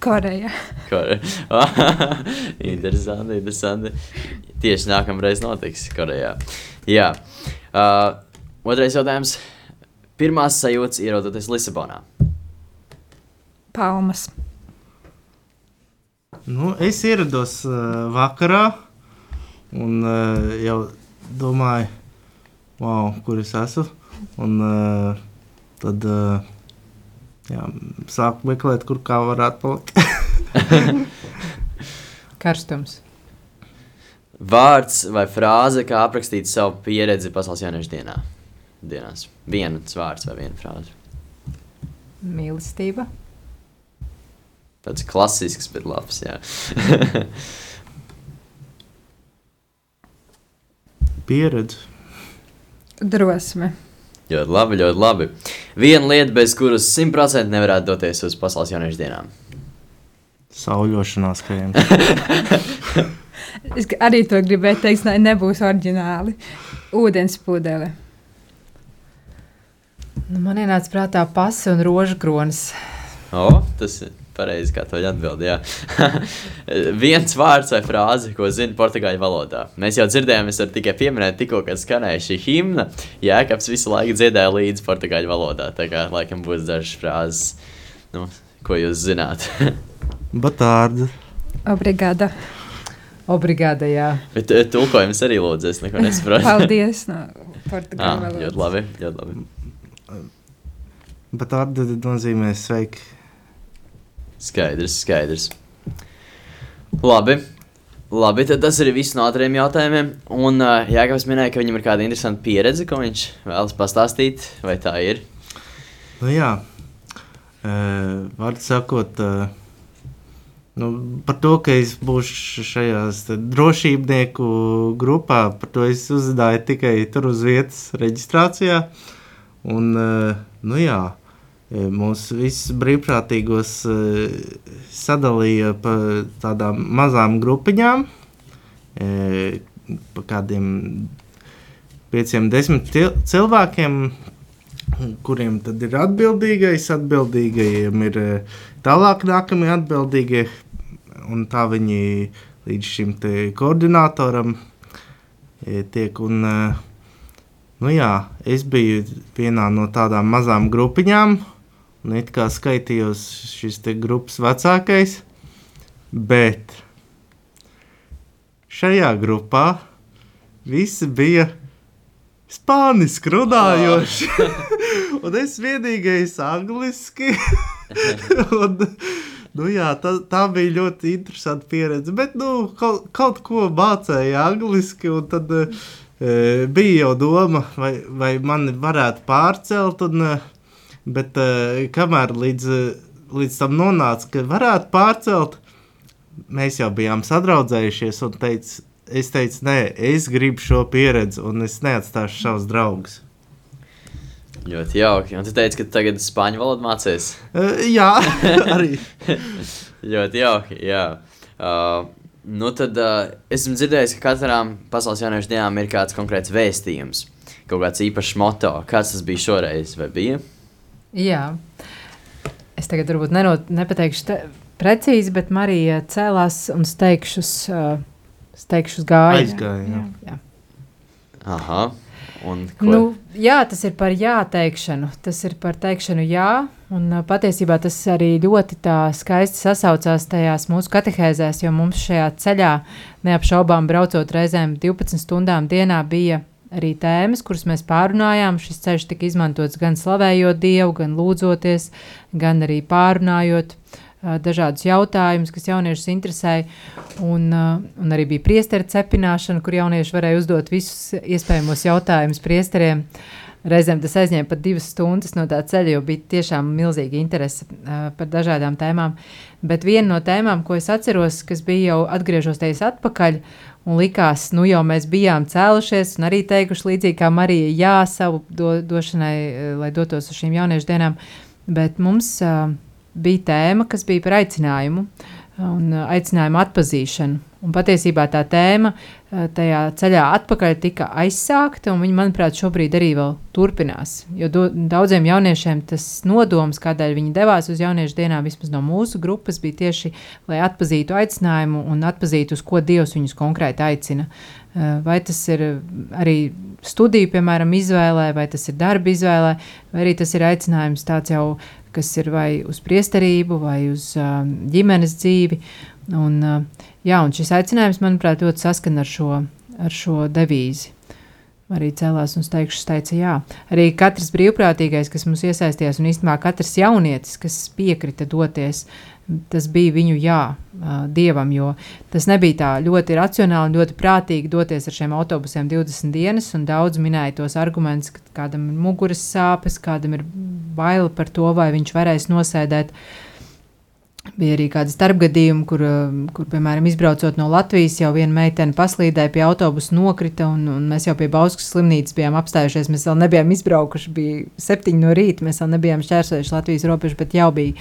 Koreja. Kore... interesanti, interesanti. Tieši nākamreiz notiks Korejā. Jā. Uh, otrais jautājums. Pirmās sajūtas ierodoties Lisabonā. Palmas. Nu, es ierados uh, vakarā un uh, jau domāju, wow, kur es esmu. Un, uh, tad uh, jā, sāku meklēt, kur kā varētu palikt. Karstums. Vārds vai frāze, kā aprakstīt savu pieredzi pasaules jauniešu dienā. dienās. Viens vārds vai viena frāze. Mīlestība. Tāds klasisks, bet labs. Jā. Pieredze. Drosme. ļoti labi, ļoti labi. Viena lieta, bez kuras simtprocentīgi nevarētu doties uz pasaules jauniešu dienām. Sauļošanās krējums. Es arī to gribēju teikt, lai nebūs oriģināli. Ūdens pudele. Nu, man ienāca prātā pasi un rožu kronis. O, tas ir pareizi, kā to atbildēja. Viens vārds vai frāze, ko zina portugāļu valodā. Mēs jau dzirdējām, es tikai pieminēt, tikko, kad skanēja šī himna. Jēkabs visu laiku dziedāja līdzi portugāļu valodā. Tā kā laikam būs dažas frāzes, nu, ko jūs zināt. Batārda. Obrigada. Obrigāda, jā. Bet eh, tulkojums arī lūdzu, es neko nesaprotu. Paldies no Ah, portugāļu ļoti valodas. labi, ļoti labi. Batārda nozīmē sveiki. Skaidrs, skaidrs. Labi. Labi, tad tas arī viss no ātriem jautājumiem. Un uh, Jānis minēja, ka viņam ir kāda interesanta pieredze, ko viņš vēlas pastāstīt. Vai tā ir? Nu, jā, uh, var sakot, uh, nu, par to, ka es būšu šajās drošībnieku grupā, par to es uzzināju tikai tur uz vietas reģistrācijā. Un, uh, nu, jā, mūs visus brīvprātīgos uh, sadalīja pa tādām mazām grupiņām, uh, pa kādiem pieciem, desmit cilvēkiem, kuriem tad ir atbildīgais, atbildīgajiem ir tālāk nākamie atbildīgie, un tā viņi līdz šim koordinatoram tiek. Un, nu jā, es biju vienā no tādām mazām grupiņām, un it kā skaitījos šis te grupas vecākais, bet šajā grupā visi bija spāniski runājoši. un es vienīgais angliski. un, nu jā, tā, tā bija ļoti interesanta pieredze. Bet nu, kaut, kaut ko mācīja angliski. un Tad e, bija jau doma, vai, vai mani varētu pārcelt. Un, e, bet e, kamēr līdz, e, līdz tam nonāca, ka varētu pārcelt, mēs jau bijām sadraudzējušies un teicu, es teicu, nē, es gribu šo pieredzi, un es neatstāšu savus draugus. Ļoti jauki. Un tu teici, ka tagad spāņu valodu mācies. Uh, jā, arī. Ļoti jauki. Jā. Uh, nu tad uh, esmu dzirdējis, ka katram pasaules jauniešu dienām ir kāds konkrēts vēstījums. Kaut kāds īpašs moto. Kāds tas bija šoreiz? Vai bija? Jā. Es tagad varbūt nenot, nepateikšu te, precīzi, bet Marija cēlās un steigšus uh, uz gāju. Aizgāja, jā. jā. Aha. Un ko? Nu, jā, tas ir par jā teikšanu. Tas ir par teikšanu jā. Un patiesībā tas arī ļoti tā skaisti sasaucās tajās mūsu katehēzēs, jo mums šajā ceļā, neapšaubām braucot reizēm 12 stundām dienā, bija arī tēmas, kuras mēs pārunājām. Šis ceļš tika izmantots gan slavējot Dievu, gan lūdzoties, gan arī pārunājot uh, dažādus jautājumus, kas jauniešus interesēja. Un, uh, un arī bija priesteru cepināšana, kur jaunieši varēja uzdot visus iespējamos jautājumus priesteriem. Reizēm tas aizņēma pat divas stundas no tā ceļa, jo bija tiešām milzīga interese uh, par dažādām tēmām. Bet viena no tēmām, ko es atceros, kas bija jau atgriežoties atpakaļ, un likās, nu jau mēs bijām cēlušies, un arī teikuši līdzīgi kā Marija, jā, savu do, došanai, eh, lai dotos uz šīm jauniešu dienām. Bet mums uh, bija tēma, kas bija par aicinājumu un uh, aicinājumu atpazīšanu. Un patiesībā tā tēma uh, tajā ceļā atpakaļ tika aizsākta, un viņa, manuprāt, šobrīd arī vēl turpinās. Jo do, daudziem jauniešiem tas nodoms, kādēļ viņi devās uz jauniešu dienām, vismaz no mūsu grupas, bija tieši, lai atpazītu aicinājumu un atpazītu, uz ko Dievs viņus konkrēti aicina. Uh, Vai tas ir arī studiju, piemēram, izvēlē, vai tas ir darba izvēlē, vai arī tas ir aicinājums tāds jau, kas ir vai uz priesterību, vai uz uh, ģimenes dzīvi. Un, uh, jā, un šis aicinājums, manuprāt, ļoti saskan ar šo, ar šo devīzi. Arī cēlās un teikšu, teica, jā. Arī katrs brīvprātīgais, kas mums iesaistījās, un īstenībā katrs jaunietis, kas piekrita doties, tas bija viņu jā, uh, dievam, jo tas nebija tā ļoti racionāli un ļoti prātīgi doties ar šiem autobusiem 20 dienas, un daudz minēja tos argumentus, ka kādam ir muguras sāpes, kādam ir baila par to, vai viņš varēs nosēdēt. Bija arī kādi starpgadījumi, kur, uh, kur, piemēram, izbraucot no Latvijas, jau viena meitene paslīdēja pie autobusa, nokrita, un, un mēs jau pie Bauskas slimnīcas bijām apstājušies. Mēs vēl nebijām izbraukuši, bija septiņi no rīta, mēs vēl nebijām šķērsojuši Latvijas robežu, bet jau bija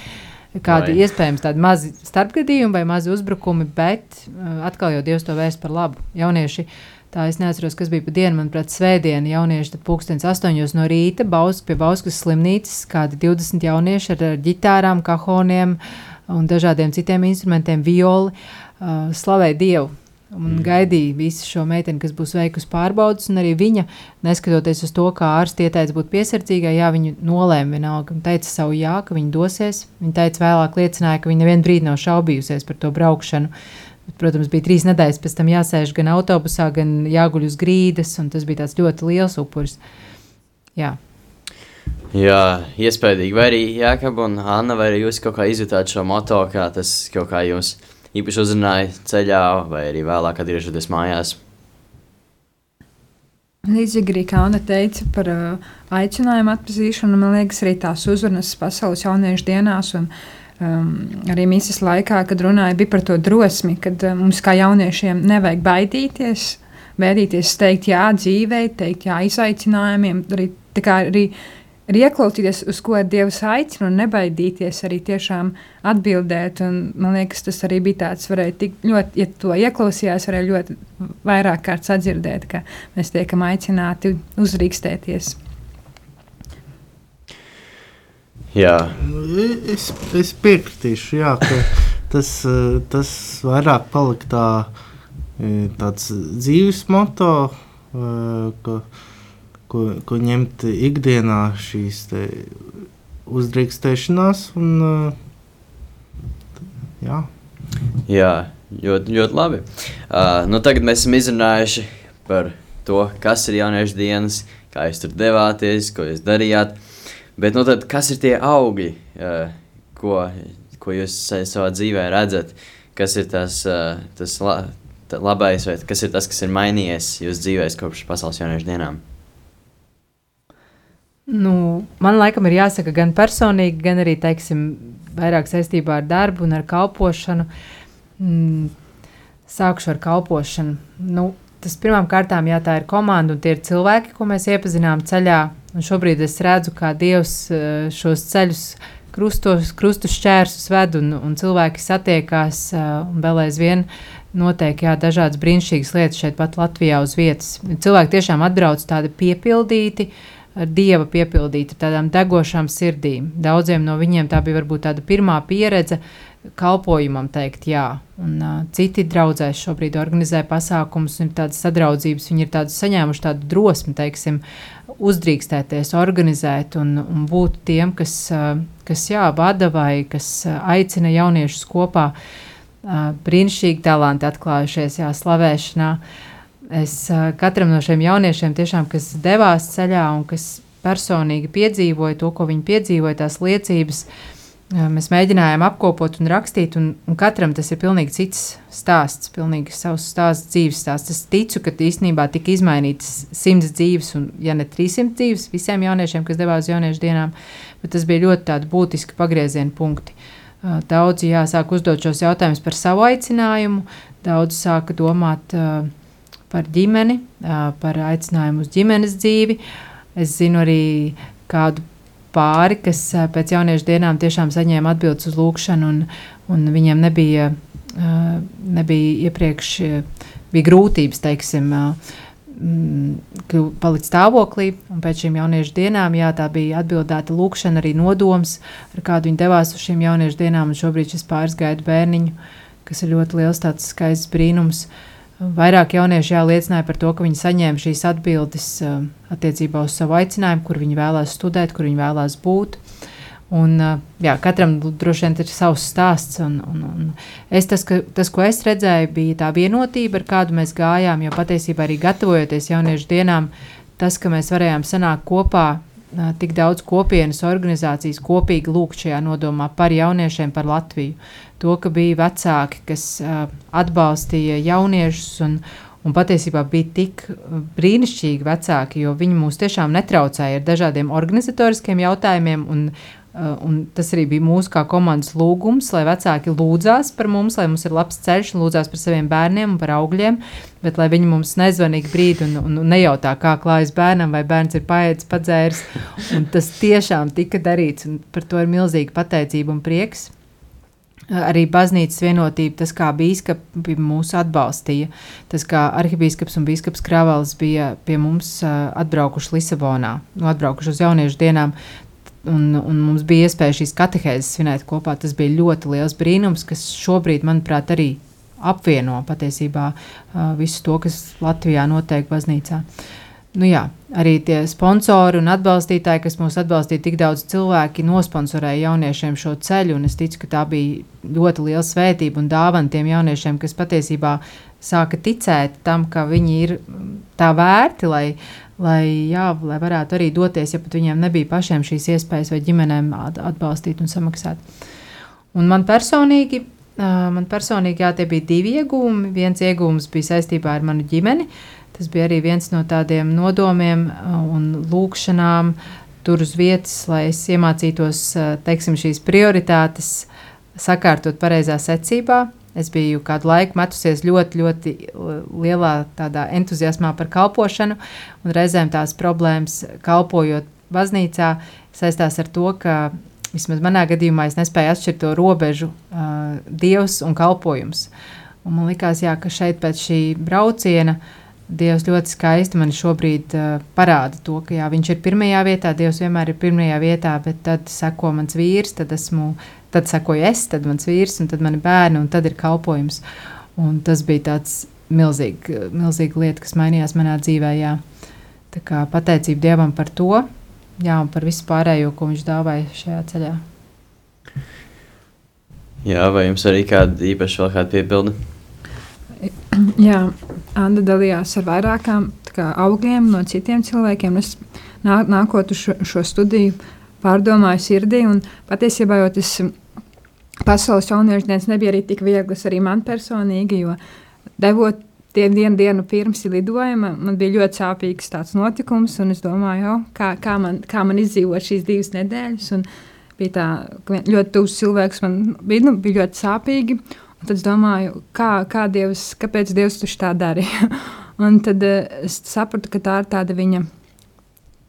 kādi Vai. iespējams tādi mazi starpgadījumi vai mazi uzbrukumi, bet uh, atkal jau Dievs to vērst par labu. Jaunieši, tā es neatceros, kas bija pa dienu, manuprāt, svētdiena. Jaunieši tad pulkstens astoņos no rīta baus, pie Bauskas slimnīcas, kādi 20 jaunieši ar, ar ģitārām, kahoniem un dažādiem citiem instrumentiem, violi, uh, slavēja Dievu. Un gaidīja visu šo meiteni, kas būs veikusi pārbaudas, arī viņa, neskatoties uz to, kā ārsts ieteica būt piesardzīgai, jā, viņa nolēma vienalga, un teica savu jā, ka viņa dosies. Viņa teica, vēlāk liecināja, ka viņa nevienu brīdi nav šaubījusies par to braukšanu. Bet, protams, bija trīs nedēļas pēc tam jāsēž gan autobusā, gan jāguļ uz grīdas, un tas bija tāds ļoti liels upuris. Jā. Jā, iespējams, vai arī Jākab un Anna, vai arī jūs kaut kā izjutāt šo moto, kā tas kaut kā jūs īpaši uzrunāja ceļā, vai arī vēlāk atgriežoties mājās. Līdzīgi arī kā Anna teica par uh, aicinājumu atpazīšanu, man liekas, arī tās uzrunas pasaules jauniešu dienās. Un, um, arī misijas laikā, kad runāja par to drosmi, kad uh, mums kā jauniešiem nevajag baidīties, baidīties teikt jā dzīvei, teikt jā izaicinājumiem, arī, arī ir ieklausīties, uz ko Dievs aicina, un nebaidīties arī tiešām atbildēt. Un, man liekas, tas arī bija tāds, varēja tik ļoti, ja to ieklausījās, varēja ļoti vairāk kārt sadzirdēt, ka mēs tiekam aicināti uzrīkstēties. Jā, Es, es piekritīšu, jā, ka tas, tas vairāk palika tā, eh, tāds dzīves moto, eh, ka, ko, ko ņemt ikdienā šīs uzdrīkstēšanās. Un, jā. jā ļoti, ļoti labi. Uh, nu, tagad mēs esam izrunājuši par to, kas ir jauniešu dienas, kā jūs tur devāties, ko jūs darījāt. Bet nu, tad, kas ir tie augi, uh, ko, ko jūs sa- savā dzīvē redzat? Kas ir tas, uh, tas la, labais, vai kas ir tas, kas ir mainījies jūsu dzīvē kopš pasaules jauniešu dienām? Nu, man laikam ir jāsaka gan personīgi, gan arī teiksim, vairāk saistībā ar darbu un ar kalpošanu. Mm, sākšu ar kalpošanu. Nu, tas pirmām kārtām, jā, tā ir komanda un tie ir cilvēki, ko mēs iepazinām ceļā. Un šobrīd es redzu, kā Dievs eh, šos ceļus krustos, krustu šķērsus ved un, un cilvēki satiekās eh, un vēl aizvien notiek jā, dažādas brīnišķīgas lietas šeit pat Latvijā uz vietas. Cilvēki tiešām atbrauc tādi piepildīti, ar dieva piepildīti, ar tādām degošām sirdīm. Daudziem no viņiem tā bija varbūt tāda pirmā pieredze kalpojumam, teikt, jā. Un, uh, citi draudzēs šobrīd organizē pasākumus, ir tādas sadraudzības, viņi ir tādu saņēmuši tādu drosmi, teiksim, uzdrīkstēties, organizēt un, un būt tiem, kas, uh, kas jā, vada vai kas uh, aicina jauniešus kopā. Uh, brīnišķīgi talanti atklājušies, jā, slavēšanā. Es katram no šiem jauniešiem, tiešām, kas devās ceļā un kas personīgi piedzīvoja to, ko viņi piedzīvoja, tās liecības, mēs mēģinājām apkopot un rakstīt, un, un katram tas ir pilnīgi cits stāsts, pilnīgi savs stāsts, dzīves stāsts. Es ticu, ka īstenībā tika izmainītas simts dzīves, un ja ne 300 dzīves visiem jauniešiem, kas devās uz jauniešu dienām, bet tas bija ļoti būtiski pagrieziena punkti. Daudzi jāsāk uzdot šos jautājumus par savu aicinājumu, daudzi sāka domāt uh, par ģimeni, uh, par aicinājumu uz ģimenes dzīvi. Es zinu arī kādu pāri, kas uh, pēc jauniešu dienām tiešām saņēma atbildes uz lūgšanu, un, un viņiem nebija, uh, nebija iepriekš, uh, bija grūtības, teiksim, uh, mm, palikt stāvoklī. Un pēc šīm jauniešu dienām, jā, tā bija atbildēta lūkšana, arī nodoms, ar kādu viņi devās uz šīm jauniešu dienām. Un šobrīd šis pāris gaida bērniņu, kas ir ļoti liels, tāds skaists brīnums. Vairāk jaunieši jā, liecināja par to, ka viņi saņēma šīs atbildes uh, attiecībā uz savu aicinājumu, kur viņi vēlās studēt, kur viņi vēlās būt. Un, uh, jā, katram droši vien ir savs stāsts. Un, un, un es, tas, ka, tas, ko es redzēju, bija tā vienotība, ar kādu mēs gājām. Jo patiesībā arī gatavojoties jauniešu dienām, tas, ka mēs varējām sanākt kopā, tik daudz kopienas organizācijas kopīgi lūgt šajā nodomā par jauniešiem, par Latviju. To, ka bija vecāki, kas uh, atbalstīja jauniešus un, Un patiesībā bija tik brīnišķīgi vecāki, jo viņi mūs tiešām netraucēja ar dažādiem organizatoriskiem jautājumiem. Un, un tas arī bija mūsu kā komandas lūgums, lai vecāki lūdzās par mums, lai mums ir labs ceļš, lūdzās par saviem bērniem un par augļiem, bet lai viņi mums nezvanīgi brīdi un, un, nejautā, kā klājas bērnam, vai bērns ir paēdis, padzēris. Un tas tiešām tika darīts, un par to ir milzīga pateicība un prieks arī baznīcas vienotība, tas, kā biskupi mūs atbalstīja, tas, kā arhibīskaps un biskups Kravals bija pie mums atbraukuši Lisabonā, nu, atbraukuši uz jauniešu dienām. Un, un mums bija iespēja šīs katehēzes svinēt kopā. Tas bija ļoti liels brīnums, kas šobrīd, manuprāt, arī apvieno patiesībā visu to, kas Latvijā notiek baznīcā. Nu jā, arī tie sponsori un atbalstītāji, kas mūs atbalstīja, tik daudz cilvēki nosponsorēja jauniešiem šo ceļu. Es ticu, ka tā bija ļoti liela svētība un dāvana tiem jauniešiem, kas patiesībā sāka ticēt tam, ka viņi ir tā vērti, lai, lai, jā, lai varētu arī doties, ja pat viņiem nebija pašiem šīs iespējas vai ģimenēm atbalstīt un samaksāt. Un man personīgi. Man personīgi jā, tie bija divi iegūmi. Viens iegūms bija saistībā ar manu ģimeni, uh, Tas bija arī viens no tādiem nodomiem uh, un lūkšanām tur uz vietas, lai es iemācītos uh, teiksim, šīs prioritātes sakārtot pareizā secībā. Es biju kādu laiku metusies ļoti, ļoti lielā entuziasmā par kalpošanu, un reizēm tās problēmas kalpojot baznīcā saistās ar to, ka vismaz manā gadījumā es nespēju atšķirt to robežu uh, dievs un kalpojums. Un man likās, jā, ka šeit pēc šī brauciena uh, Dievs ļoti skaisti man šobrīd uh, parāda to, ka jā, viņš ir pirmajā vietā, Dievs vienmēr ir pirmajā vietā, bet tad seko mans vīrs, tad esmu, tad sekoju es, tad mans vīrs, un tad mani bērni, un tad ir kalpojums. Un tas bija tāds milzīgi, milzīgi lieta, kas mainījās manā dzīvē. Jā. Tā kā pateicība Dievam par to, jā, un par visu pārējo, ko viņš dāvāja šajā ceļā. Jā, vai jums arī kāda īpaša vēl kāda piebilde? Jā, Anna dalījās ar vairākām kā, augļiem no citiem cilvēkiem. Es nā, nākot uz šo, šo studiju, pārdomāju sirdī, patiesībā jau tas pasaules jauniešu dienas nebija arī tik vieglas arī man personīgi, jo devot tie vienu dienu pirms lidojuma, man bija ļoti sāpīgs tāds notikums, es domāju, oh, kā, kā, man, kā man izdzīvot šīs divas nedēļas, un bija tā, ļoti tuvs cilvēks, man bija, nu, bija ļoti sāpīgi, Tad es domāju, kā, kā Dievs, kāpēc Dievs to tā darīja. un tad uh, es sapratu, ka tā ir tāda viņa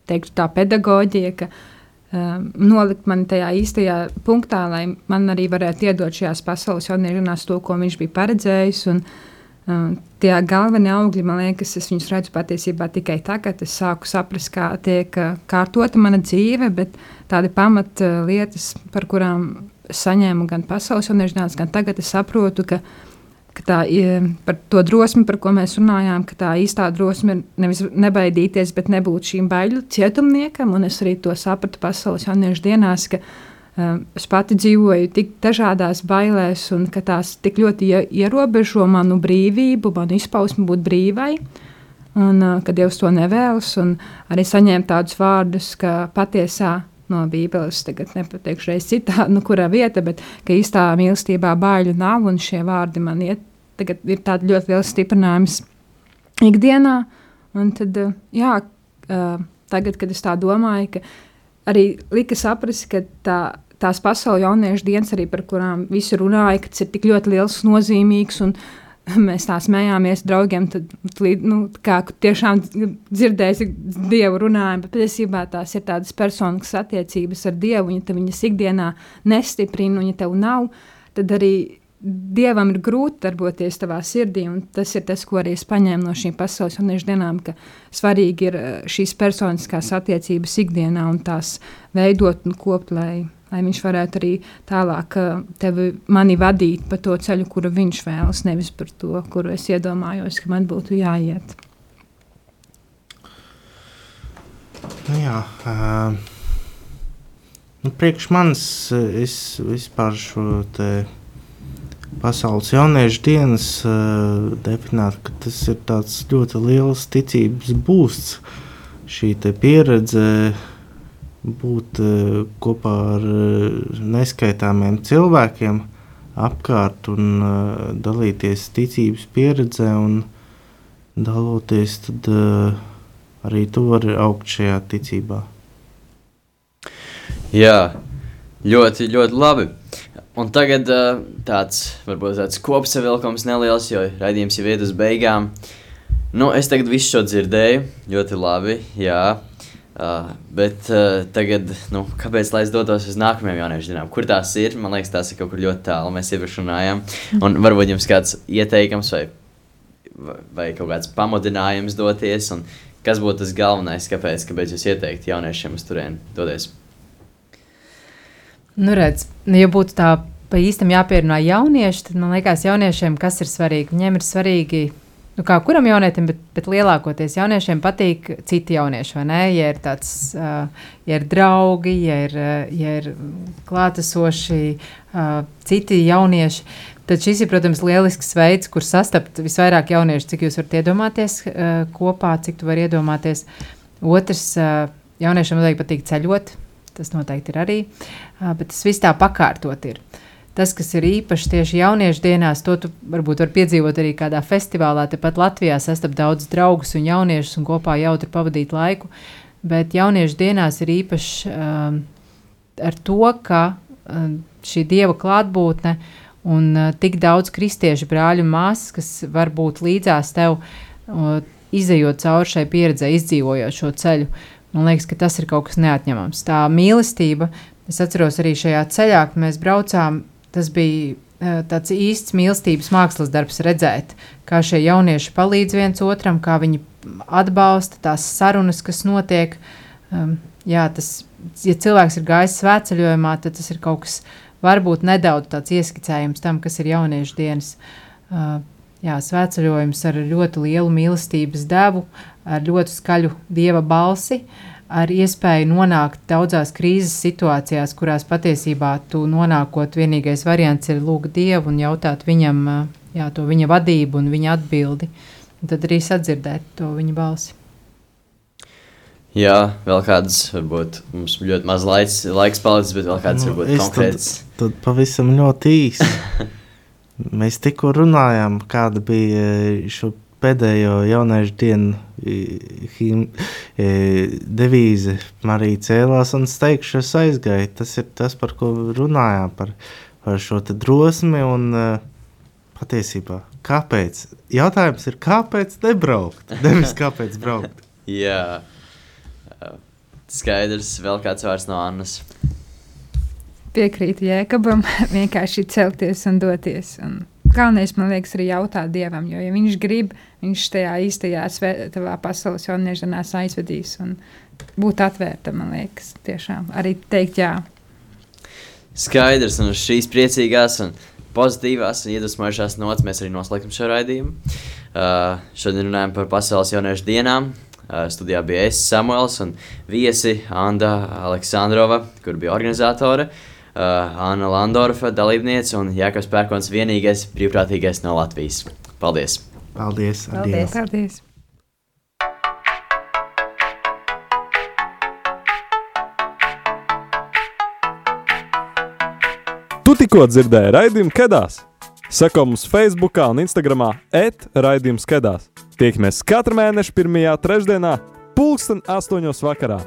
teiktu, tā pedagoģija, ka uh, nolikt mani tajā īstajā punktā, lai man arī varētu iedot šajās pasaules jauniešās to, ko viņš bija paredzējis. Un, Um, tie galvenie augļi, man liekas, es viņus redzu patiesībā tikai tagad. Es sāku saprast, kā tiek kārtota mana dzīve, bet tādi pamat uh, lietas, par kurām saņēmu gan pasaules universitātes, gan tagad es saprotu, ka, ka tā ir par to drosmi, par ko mēs runājām, ka tā īstā drosme ir nevis nebaidīties, bet nebūt šīm baiļu cietumniekam. Un es arī to sapratu pasaules jauniešu dienās, ka Um, es pati dzīvoju tik dažādās bailēs, un ka tās tik ļoti ie- ierobežo manu brīvību, manu izpausmi būt brīvai. Un, uh, kad Dievs to nevēlas, arī saņēma tādus vārdus, ka patiesā no Bībeles, tagad nepateikšu reiz citā, nu, kurā vieta, bet ka īstā mīlestībā bāļu nav, un šie vārdi man iet, tagad ir tāds ļoti liels stiprinājums ikdienā. Un tad, uh, jā, uh, tagad, kad es tā domāju, ka arī lika saprast, ka tā, tās pasaules jauniešu dienas, arī par kurām visi runāja, ka tas ir tik ļoti liels, nozīmīgs. Un, Mēs tā smējāmies draugiem, tad nu, kā tiešām dzirdēju, Dievu runājumu, bet patiesībā tās ir tādas personiskas attiecības ar Dievu. Un, ja tu viņas ikdienā nestiprina, un ja tev nav, tad arī Dievam ir grūti darboties tavā sirdī, un tas ir tas, ko arī es paņēmu no šīm pasaules jauniešu dienām, ka svarīgi ir eh, šīs personiskās attiecības ikdienā un tās veidot un kopt, lai, lai viņš varētu arī tālāk eh, tevi, mani vadīt pa to ceļu, kuru viņš vēlas, nevis par to, kuru es iedomājos, ka man būtu jāiet. Nu, jā, uh, nu, priekš manis eh, es vispār šo te pasaules jauniešu dienas uh, definētu, ka tas ir tāds ļoti liels ticības būsts. Šī te pieredze būt uh, kopā ar uh, neskaitāmiem cilvēkiem apkārt un uh, dalīties ticības pieredzē un daloties, tad arī tu vari augt šajā ticībā. Jā, ļoti, ļoti labi. Un tagad tāds, varbūt tāds kopsavilkums neliels, jo raidījums jau iet uz beigām. Nu, es tagad visu šo dzirdēju, ļoti labi, jā. Uh, bet uh, tagad, nu, kāpēc lai es dotos uz nākamajām jauniešu dienām? Kur tās ir? Man liekas, tās ir kaut kur ļoti tālu. Mēs iepriekš runājām. Un varbūt jums kāds ieteikums vai, vai- vai kaut kāds pamudinājums doties. Un kas būtu tas galvenais, kāpēc, kāpēc jūs ieteiktu jauniešiem uz turieni doties? Nu, redz, nu, ja būtu tā pa īstam jāpierunā jaunieši, tad man liekas, jauniešiem kas ir svarīgi? Viņiem ir svarīgi, nu, kā kuram jaunietim, bet, bet lielākoties jauniešiem patīk citi jaunieši? Ja ir tāds, ja ir draugi, ja ir, ja ir klātesoši citi jaunieši, tad šis ir, protams, lielisks veids, kur sastapt visvairāk jauniešu, cik jūs varat iedomāties kopā, cik tu vari iedomāties. Otrs, jauniešiem noteikti patīk ceļot, tas noteikti ir arī, bet tas viss tā pakārtot ir. Tas, kas ir īpaši tieši jauniešu dienās, to tu varbūt var piedzīvot arī kādā festivālā. Tepat Latvijā sastapt daudz draugus un jauniešus un kopā jautri pavadīt laiku. Bet jauniešu dienās ir īpaši um, ar to, ka um, šī dieva klātbūtne un uh, tik daudz kristiešu brāļu un māsas, kas var būt līdzās tev, uh, izējot cauri šai pieredzē, izdzīvojot šo ceļu. Man liekas, ka tas ir kaut kas neatņemams. Tā mīlestība, es atceros arī šajā ceļā, kad mēs braucām, tas bija eh, tāds īsts mīlestības mākslas darbs redzēt, kā šie jaunieši palīdz viens otram, kā viņi atbalsta tās sarunas, kas notiek. Um, jā, tas, ja cilvēks ir gājis svētceļojumā, tad tas ir kaut kas varbūt nedaudz tāds ieskicējums tam, kas ir jauniešu dienas. Uh, jā, svētceļojums ar ļoti lielu mīlestības devu, ar ļoti skaļu dieva balsi, ar iespēju nonākt daudzās krīzes situācijās, kurās patiesībā tu nonākot, vienīgais variants ir lūgt dievu un jautāt viņam jā, to viņa vadību un viņa atbildi. Un tad arī sadzirdēt to viņa balsi. Jā, vēl kādas, varbūt mums ļoti maz laiks, laiks palicis, bet vēl kādas, Nu, varbūt, es konkrētas. Tad, tad pavisam ļoti īsi. Mēs tikko runājām, kāda bija šo pēdējo jauniešu dienu him, devīze. Marija cēlās un steigšos aizgāja. Tas ir tas, par ko runājām, par, par šo te drosmi un eh, patiesībā. Kāpēc? Jautājums ir, kāpēc nebraukt? Nevis kāpēc braukt. Jā, skaidrs, vēl kāds vārds no Annas. Piekrītu Jēkabam, vienkārši celties un doties. Un galvenais, man liekas, ir jautāt Dievam, jo, ja viņš grib, viņš tajā īstajā svētā pasaules jauniešu dienās aizvedīs un būt atvērta, man liekas, tiešām arī teikt jā. Skaidrs, un šīs priecīgās un pozitīvās un iedvesmojošās nots mēs arī noslēgsim šo raidījumu. Uh, šodien runājam par pasaules jauniešu dienām. Uh, studijā bija es, Samuels, un viesi Anna Aleksandrova, kur bija organizatore, uh, Anna Landorfa, dalībniece un Jānis Pērkons, vienīgais brīvprātīgais no Latvijas. Paldies! Paldies! Paldies. Paldies! Tu tikko dzirdēji raidījumu Kedās. Seko mums Facebook un Instagram etraidījums Kedās. Tiekamies katru mēnešu pirmajā trešdienā, pulksten astoņos vakarā.